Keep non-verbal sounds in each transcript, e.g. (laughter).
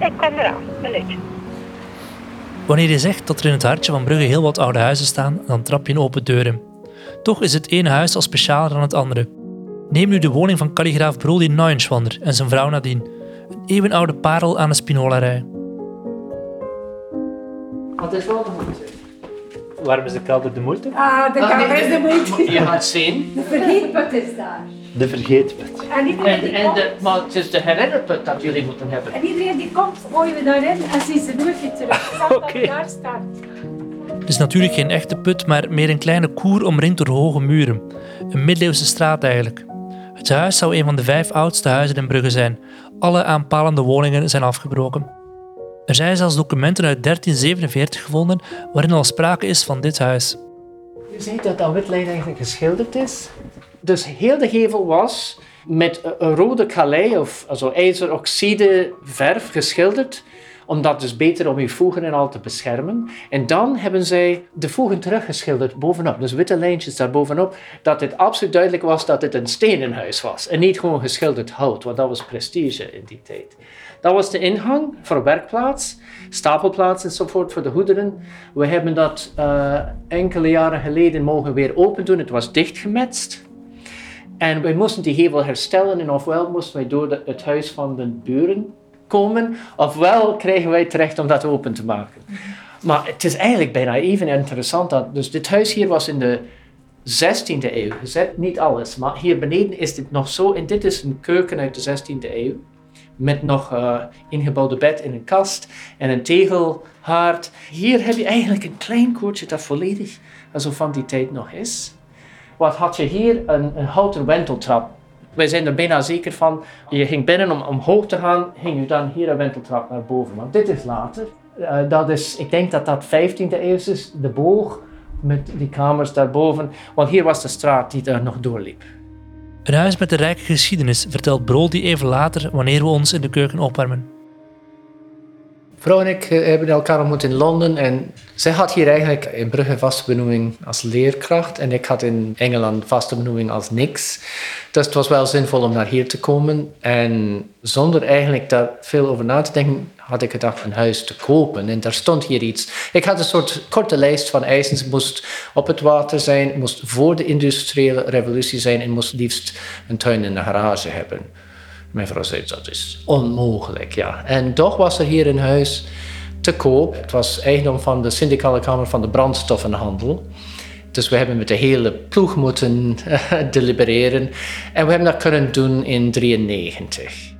Ik kom eraan, minuutje. Wanneer je zegt dat er in het hartje van Brugge heel wat oude huizen staan, dan trap je een open deur in. Toch is het ene huis al specialer dan het andere. Neem nu de woning van kalligraaf Brody Neuenschwander en zijn vrouw Nadine. Een eeuwenoude parel aan de Spinola-rij. Dat is wel de moeite. Waarom is de kelder de moeite? Ah, de kamer is de moeite. Je gaat zien. De vergeetput is daar. De vergeetput. En iedereen En, die en de, maar het is de herinnerput dat jullie moeten hebben. en iedereen die komt, gooien we daarin en zien ze nooit weer terug. (laughs) Zelfs dat het daar staat. Het is natuurlijk geen echte put, maar meer een kleine koer omringd door hoge muren. Een middeleeuwse straat eigenlijk. Het huis zou een van de vijf oudste huizen in Brugge zijn. Alle aanpalende woningen zijn afgebroken. Er zijn zelfs documenten uit 1347 gevonden waarin al sprake is van dit huis. Je ziet dat dat witlijn eigenlijk geschilderd is. Dus heel de gevel was met een- rode kalei of also ijzeroxide verf geschilderd. Om dat dus beter om je voegen en al te beschermen. En dan hebben zij de voegen teruggeschilderd bovenop. Dus witte lijntjes daar bovenop. Dat het absoluut duidelijk was dat het een stenen huis was. En niet gewoon geschilderd hout, want dat was prestige in die tijd. Dat was de ingang voor werkplaats, stapelplaats enzovoort voor de goederen. We hebben dat eh, enkele jaren geleden mogen weer open doen. Het was dichtgemetst. En wij moesten die gevel herstellen en ofwel moesten wij door het huis van de buren komen, ofwel kregen wij terecht om dat open te maken. Maar het is eigenlijk bijna even interessant dat, dus dit huis hier was in de 16e eeuw gezet, niet alles, maar hier beneden is dit nog zo en dit is een keuken uit de 16e eeuw met nog eh, ingebouwde bed in een kast en een tegelhaard. Hier heb je eigenlijk een klein koortje dat volledig alsof van die tijd nog is. Wat had je hier? Een, een houten wenteltrap. Wij zijn er bijna zeker van. Je ging binnen om omhoog te gaan, ging je dan hier een wenteltrap naar boven. Want dit is later. Eh, dat is, ik denk dat dat 15e eeuw is, de boog met die kamers daarboven. Want hier was de straat die daar nog doorliep. Een huis met een rijke geschiedenis, vertelt Brody even later wanneer we ons in de keuken opwarmen. Vrouw en ik eh, hebben elkaar ontmoet in Londen en zij had hier eigenlijk in Brugge vaste benoeming als leerkracht en ik had in Engeland vaste benoeming als niks. Dus het was wel zinvol om naar hier te komen en zonder eigenlijk daar veel over na te denken had ik gedacht een huis te kopen en daar stond hier iets. Ik had een soort korte lijst van eisen. Het moest op het water zijn, het moest voor de industriële revolutie zijn en moest liefst een tuin en een garage hebben. Mijn vrouw zei, dat is onmogelijk, ja. En toch was er hier een huis te koop. Het was eigendom van de syndicale kamer van de brandstoffenhandel. Dus we hebben met de hele ploeg moeten delibereren. En we hebben dat kunnen doen in 1993.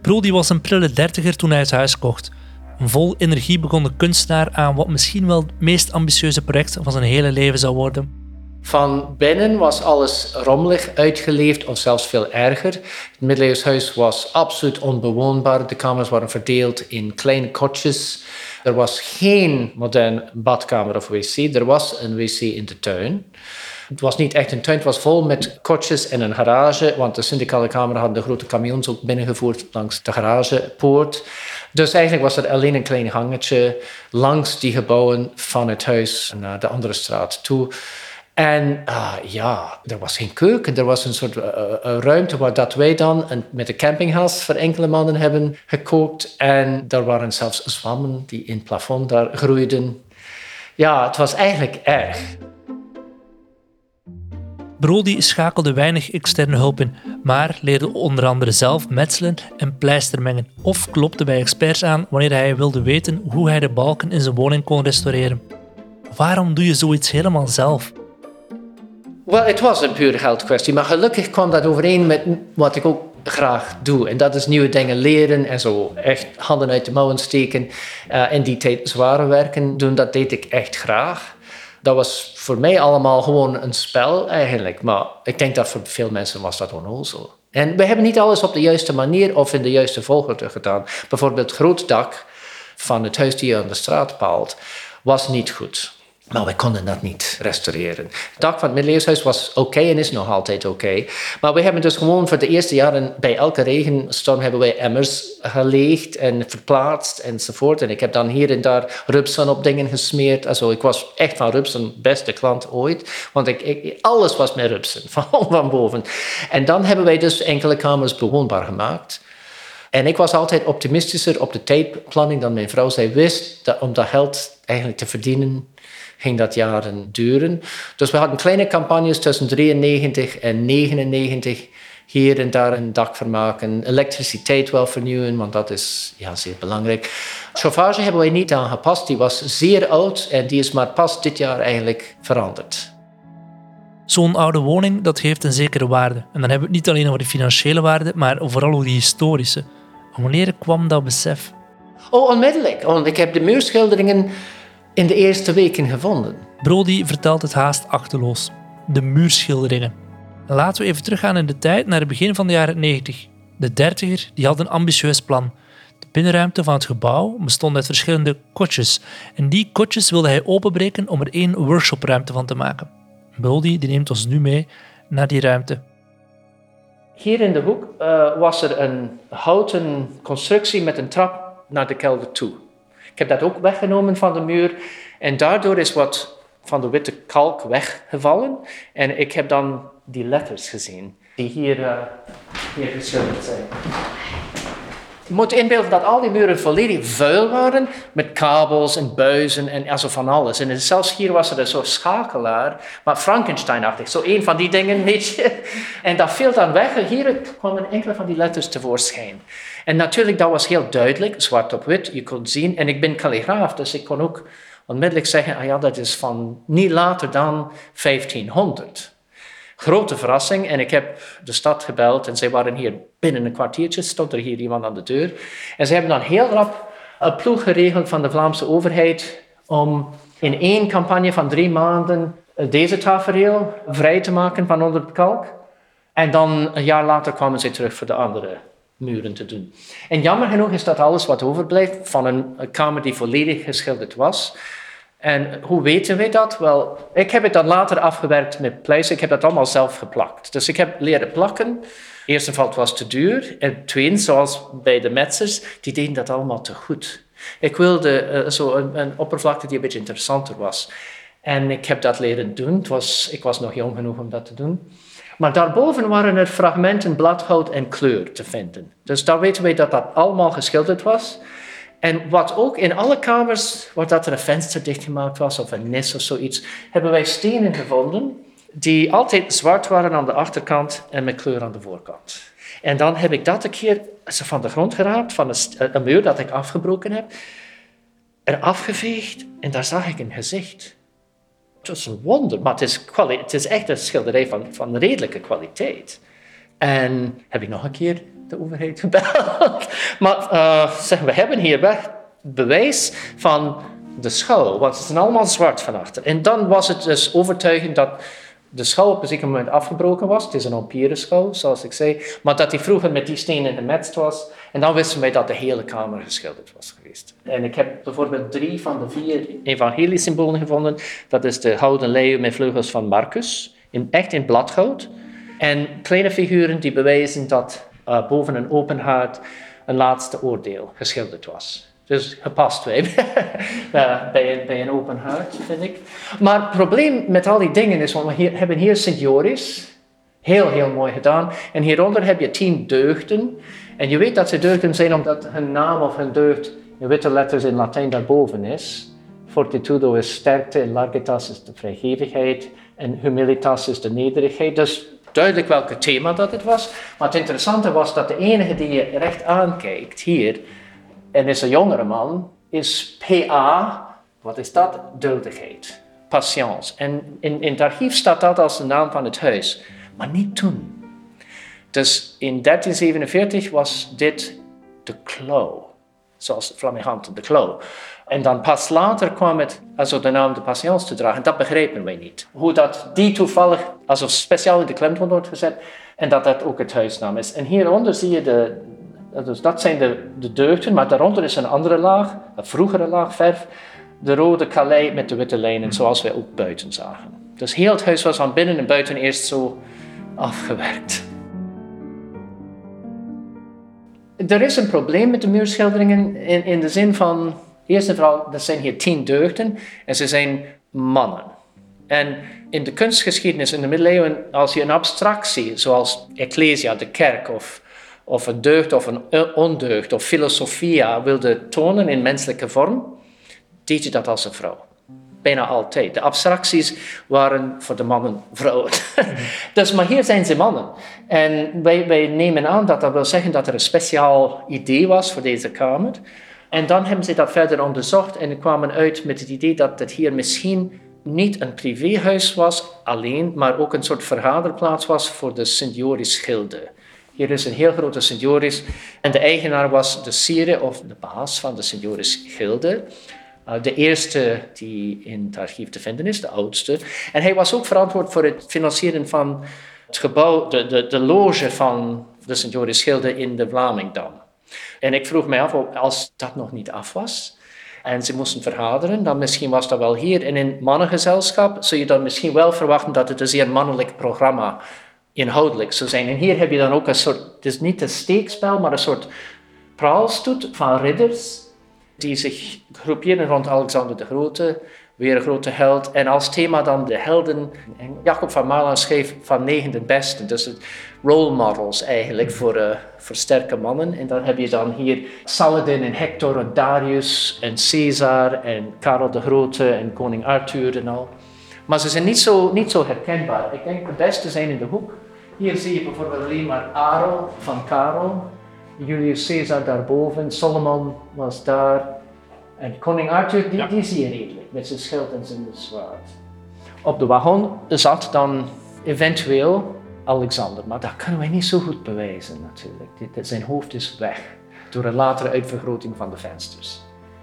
Brody was een prille dertiger toen hij het huis kocht. Vol energie begon de kunstenaar aan wat misschien wel het meest ambitieuze project van zijn hele leven zou worden. Van binnen was alles rommelig uitgeleefd of zelfs veel erger. Het middeleeuws huis was absoluut onbewoonbaar. De kamers waren verdeeld in kleine kotjes. Er was geen modern badkamer of wc. Er was een wc in de tuin. Het was niet echt een tuin, het was vol met kotjes en een garage, want de syndicale kamer had de grote camions ook binnengevoerd langs de garagepoort. Dus eigenlijk was er alleen een klein gangetje langs die gebouwen van het huis naar de andere straat toe. En ah, ja, er was geen keuken. Er was een soort eh, eh, ruimte waar dat wij dan een, met de campinggas voor enkele maanden hebben gekookt. En er waren zelfs zwammen die in het plafond daar groeiden. Ja, het was eigenlijk erg. Brody schakelde weinig externe hulp in, maar leerde onder andere zelf metselen en pleister mengen of klopte bij experts aan wanneer hij wilde weten hoe hij de balken in zijn woning kon restaureren. Waarom doe je zoiets helemaal zelf? Wel, het was een pure geldkwestie, maar gelukkig kwam dat overeen met wat ik ook graag doe. En dat is nieuwe dingen leren en zo echt handen uit de mouwen steken. Uh, in die tijd zware werken doen, dat deed ik echt graag. Dat was voor mij allemaal gewoon een spel eigenlijk. Maar ik denk dat voor veel mensen was dat onnozel. En we hebben niet alles op de juiste manier of in de juiste volgorde gedaan. Bijvoorbeeld het grootdak van het huis die je aan de straat paalt, was niet goed. Maar we konden dat niet restaureren. Het dak van het middeleeuwshuis was oké en is nog altijd oké. Maar we hebben dus gewoon voor de eerste jaren bij elke regenstorm hebben wij emmers geleegd en verplaatst enzovoort. En ik heb dan hier en daar rupsen op dingen gesmeerd. Also, ik was echt van rupsen beste klant ooit. Want ik, alles was met rupsen, (laughs) van, van boven. En dan hebben wij dus enkele kamers bewoonbaar gemaakt. En ik was altijd optimistischer op de tijdplanning dan mijn vrouw. Zij wist dat om dat geld eigenlijk te verdienen, ging dat jaren duren. Dus we hadden kleine campagnes tussen 93 en 99 hier en daar een dak vermaken, elektriciteit wel vernieuwen, want dat is ja, zeer belangrijk. Chauffage hebben wij niet aangepast, die was zeer oud en die is maar pas dit jaar eigenlijk veranderd. Zo'n oude woning dat heeft een zekere waarde. En dan hebben we het niet alleen over de financiële waarde, maar vooral over de historische. wanneer kwam dat besef? Oh, onmiddellijk. Want ik heb de muurschilderingen in de eerste weken gevonden. Brody vertelt het haast achterloos. De muurschilderingen. Laten we even teruggaan in de tijd naar het begin van de jaren 90. De dertiger die had een ambitieus plan. De binnenruimte van het gebouw bestond uit verschillende kotjes. En die kotjes wilde hij openbreken om er één workshopruimte van te maken. Brody die neemt ons nu mee naar die ruimte. Hier in de hoek uh, was er een houten constructie met een trap naar de kelder toe. Ik heb dat ook weggenomen van de muur en daardoor is wat van de witte kalk weggevallen. En ik heb dan die letters gezien die hier, uh, hier geschilderd zijn. Je moet inbeelden dat al die muren volledig vuil waren met kabels en buizen en also van alles. En zelfs hier was er zo'n schakelaar, maar Frankenstein-achtig, zo een van die dingen. (laughs) En dat viel dan weg en hier kwamen enkele van die letters tevoorschijn. En natuurlijk, dat was heel duidelijk, zwart op wit, je kon zien. En ik ben kalligraaf, dus ik kon ook onmiddellijk zeggen, ah ja, dat is van niet later dan 1500. Grote verrassing. En ik heb de stad gebeld en zij waren hier binnen een kwartiertje, stond er hier iemand aan de deur. En ze hebben dan heel rap een ploeg geregeld van de Vlaamse overheid om in één campagne van drie maanden deze tafereel vrij te maken van onder het kalk. En dan een jaar later kwamen ze terug voor de andere muren te doen. En jammer genoeg is dat alles wat overblijft van een kamer die volledig geschilderd was. En hoe weten we dat? Wel, ik heb het dan later afgewerkt met Place. Ik heb dat allemaal zelf geplakt. Dus ik heb leren plakken. Eerst en vooral, het was te duur. En tweede, zoals bij de metsers, die deden dat allemaal te goed. Ik wilde uh, zo een, een, oppervlakte die een beetje interessanter was. En ik heb dat leren doen. Het was, ik was nog jong genoeg om dat te doen. Maar daarboven waren er fragmenten bladhout en kleur te vinden. Dus daar weten we dat dat allemaal geschilderd was. En wat ook in alle kamers, waar dat er een venster dichtgemaakt was of een nis of zoiets, hebben wij stenen gevonden die altijd zwart waren aan de achterkant en met kleur aan de voorkant. En dan heb ik dat een keer van de grond geraapt, van een, muur dat ik afgebroken heb, er afgeveegd en daar zag ik een gezicht. Het was een wonder, maar het is, het is echt een schilderij van, van redelijke kwaliteit. En heb ik nog een keer de overheid gebeld. (laughs) maar uh, zeg, we hebben hier weg bewijs van de schouw, want ze zijn allemaal zwart van achter. En dan was het dus overtuigend dat de schouw op een zeker moment afgebroken was. Het is een empire zoals ik zei. Maar dat die vroeger met die stenen gemetst was. En dan wisten wij dat de hele kamer geschilderd was geweest. En ik heb bijvoorbeeld drie van de vier evangeliesymbolen gevonden. Dat is de gouden leeuw met vleugels van Marcus. In, echt in bladgoud. En kleine figuren die bewijzen dat uh, boven een open hart een laatste oordeel geschilderd was. Dus gepast uh, (laughs) bij, bij een open hart, vind ik. Maar het probleem met al die dingen is, want we hier, hebben hier Sint Joris, heel, heel mooi gedaan. En hieronder heb je tien deugden. En je weet dat ze deugden zijn omdat hun naam of hun deugd in witte letters in Latijn daarboven is. Fortitudo is sterkte, largitas is de vrijgevigheid en humilitas is de nederigheid. Dus duidelijk welke thema dat het was. Maar het interessante was dat de enige die je recht aankijkt hier, en is een jongere man, is PA. Wat is dat? Duldigheid. Patience. En in, in het archief staat dat als de naam van het huis. Maar niet toen. Dus in 1347 was dit de klauw. Zoals Flamingant de klauw. En dan pas later kwam het also de naam de patiënt te dragen. Dat begrepen wij niet. Hoe dat die toevallig alsof speciaal in de klemtoon wordt gezet en dat dat ook het huisnaam is. En hieronder zie je de, dus dat zijn de, de deugden, maar daaronder is een andere laag, een vroegere laag verf, de rode kalei met de witte lijnen, zoals wij ook buiten zagen. Dus heel het huis was van binnen en buiten eerst zo afgewerkt. Er is een probleem met de muurschilderingen in, in de zin van Eerst en vooral, er zijn hier tien deugden en ze zijn mannen. En in de kunstgeschiedenis in de middeleeuwen, als je een abstractie, zoals Ecclesia, de kerk of, of een deugd of een ondeugd of filosofia wilde tonen in menselijke vorm, deed je dat als een vrouw. Bijna altijd. De abstracties waren voor de mannen vrouwen. (laughs) dus, maar hier zijn ze mannen. En wij, wij nemen aan dat dat wil zeggen dat er een speciaal idee was voor deze kamer. En dan hebben ze dat verder onderzocht en kwamen uit met het idee dat het hier misschien niet een privéhuis was alleen, maar ook een soort vergaderplaats was voor de Sint-Joris Gilde. Hier is een heel grote Sint-Joris en de eigenaar was de sire of de baas van de Sint-Joris Gilde. Uh, de eerste die in het archief te vinden is, de oudste. En hij was ook verantwoord voor het financieren van het gebouw, de, de, loge van de Sint-Joris Gilde in de Vlamingdam. En ik vroeg mij af, als dat nog niet af was, en ze moesten vergaderen, dan misschien was dat wel hier. En in mannengezelschap zou je dan misschien wel verwachten dat het een zeer mannelijk programma inhoudelijk zou zijn. En hier heb je dan ook een soort, het is niet een steekspel, maar een soort praalstoet van ridders die zich groeperen rond Alexander de Grote, weer een grote held. En als thema dan de helden. En Jacob van Malan schreef van negen de beste. Dus het role models eigenlijk voor, uh, voor sterke mannen. En dan heb je dan hier Saladin en Hector en Darius en Caesar en Karel de Grote en koning Arthur en al. Maar ze zijn niet zo, niet zo herkenbaar. Ik denk de beste zijn in de hoek. Hier zie je bijvoorbeeld alleen maar Aro van Karel. Julius Caesar daarboven. Solomon was daar. En koning Arthur, die, die zie je redelijk, met zijn schild en zijn zwaard. Op de wagon zat dan eventueel Alexander, maar dat kunnen wij niet zo goed bewijzen natuurlijk. Zijn hoofd is weg door een latere uitvergroting van de vensters.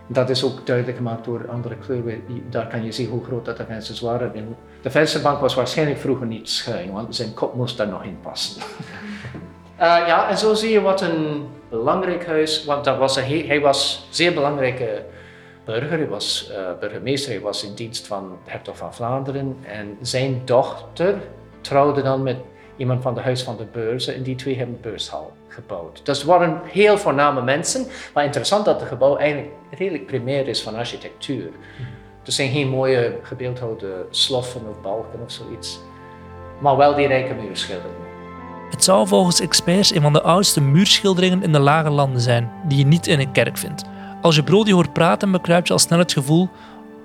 Dat is ook duidelijk gemaakt door andere kleuren. Daar kan je zien hoe groot dat de vensters waren. De vensterbank was waarschijnlijk vroeger niet schuin, want zijn kop moest daar nog in passen. Uh, (laughs) ja, en zo zie je wat een belangrijk huis, want dat was een, hij was zeer belangrijke burger, hij was uh, burgemeester, hij was in dienst van hertog van Vlaanderen. En zijn dochter trouwde dan met iemand van de Huis van de Beurzen en die twee hebben een beurshal gebouwd. Dus het waren heel voorname mensen, maar interessant dat het gebouw eigenlijk redelijk primair is van architectuur. Er zijn geen mooie gebeeldhouwde sloffen of balken of zoiets, maar wel die rijke muurschilderingen. Het zou volgens experts een van de oudste muurschilderingen in de lage landen zijn, die je niet in een kerk vindt. Als je Brody hoort praten, bekruipt je al snel het gevoel: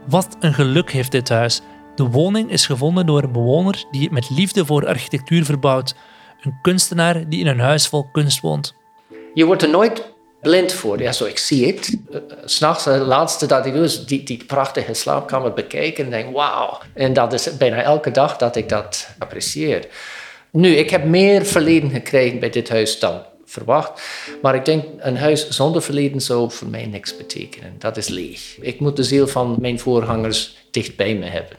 wat een geluk heeft dit huis. De woning is gevonden door een bewoner die het met liefde voor architectuur verbouwt. Een kunstenaar die in een huis vol kunst woont. Je wordt er nooit blind voor. Ja, zo, ik zie het. Uh, S'nachts, het laatste dat ik doe, is die, die prachtige slaapkamer bekijken en denk, wauw. En dat is bijna elke dag dat ik dat apprecieer. Nu, ik heb meer verleden gekregen bij dit huis dan verwacht. Maar ik denk, een huis zonder verleden zou voor mij niks betekenen. Dat is leeg. Ik moet de ziel van mijn voorgangers dicht bij me hebben.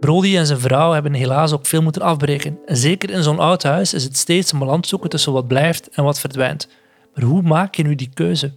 Brody en zijn vrouw hebben helaas ook veel moeten afbreken. En zeker in zo'n oud huis is het steeds een balans zoeken tussen wat blijft en wat verdwijnt. Maar hoe maak je nu die keuze?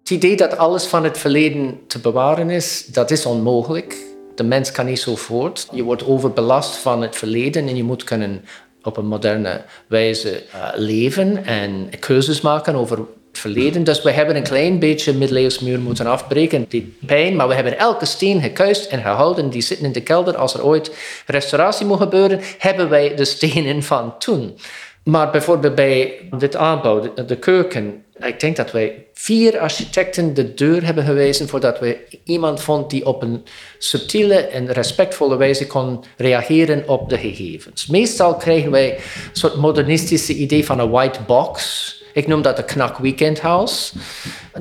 Het idee dat alles van het verleden te bewaren is, dat is onmogelijk. De mens kan niet zo voort. Je wordt overbelast van het verleden en je moet kunnen op een moderne wijze uh, leven en keuzes maken over het verleden. Dus we hebben een klein beetje middeleeuws muur moeten afbreken. Die pijn, maar we hebben elke steen gekuist en gehouden. Die zitten in de kelder. Als er ooit restauratie moet gebeuren, hebben wij de stenen van toen. Maar bijvoorbeeld bij dit aanbouw, de, keuken, ik denk dat wij vier architecten de deur hebben gewezen voordat we iemand vond die op een subtiele en respectvolle wijze kon reageren op de gegevens. Meestal krijgen wij een soort modernistische idee van een white box. Ik noem dat de knak weekend house.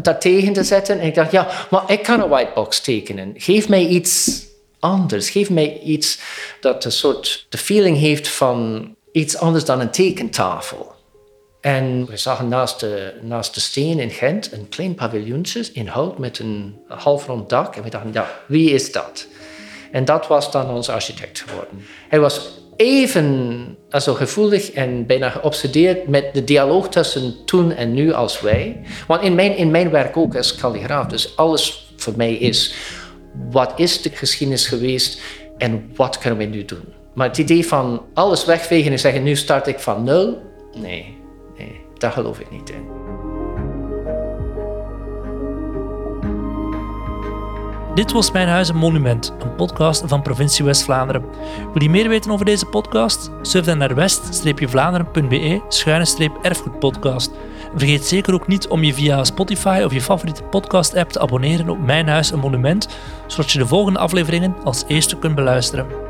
Dat tegen te zetten. En ik dacht, ja, maar ik kan een white box tekenen. Geef mij iets anders. Geef mij iets dat een soort de feeling heeft van iets anders dan een tekentafel. En we zagen naast de, naast de steen in Gent een klein paviljoentje in hout met een halfrond dak. En we dachten, ja, wie is dat? En dat was dan onze architect geworden. Hij was even also, gevoelig en bijna geobsedeerd met de dialoog tussen toen en nu als wij. Want in mijn, in mijn werk ook als kalligraaf, dus alles voor mij is, wat is de geschiedenis geweest en wat kunnen we nu doen? Maar het idee van alles wegvegen en zeggen, nu start ik van nul, nee, daar geloof ik niet in. Dit was Mijn Huis een Monument, een podcast van provincie West-Vlaanderen. Wil je meer weten over deze podcast? Surf dan naar west-vlaanderen.be schuine erfgoedpodcast. Vergeet zeker ook niet om je via Spotify of je favoriete podcast-app te abonneren op Mijn Huis een Monument, zodat je de volgende afleveringen als eerste kunt beluisteren.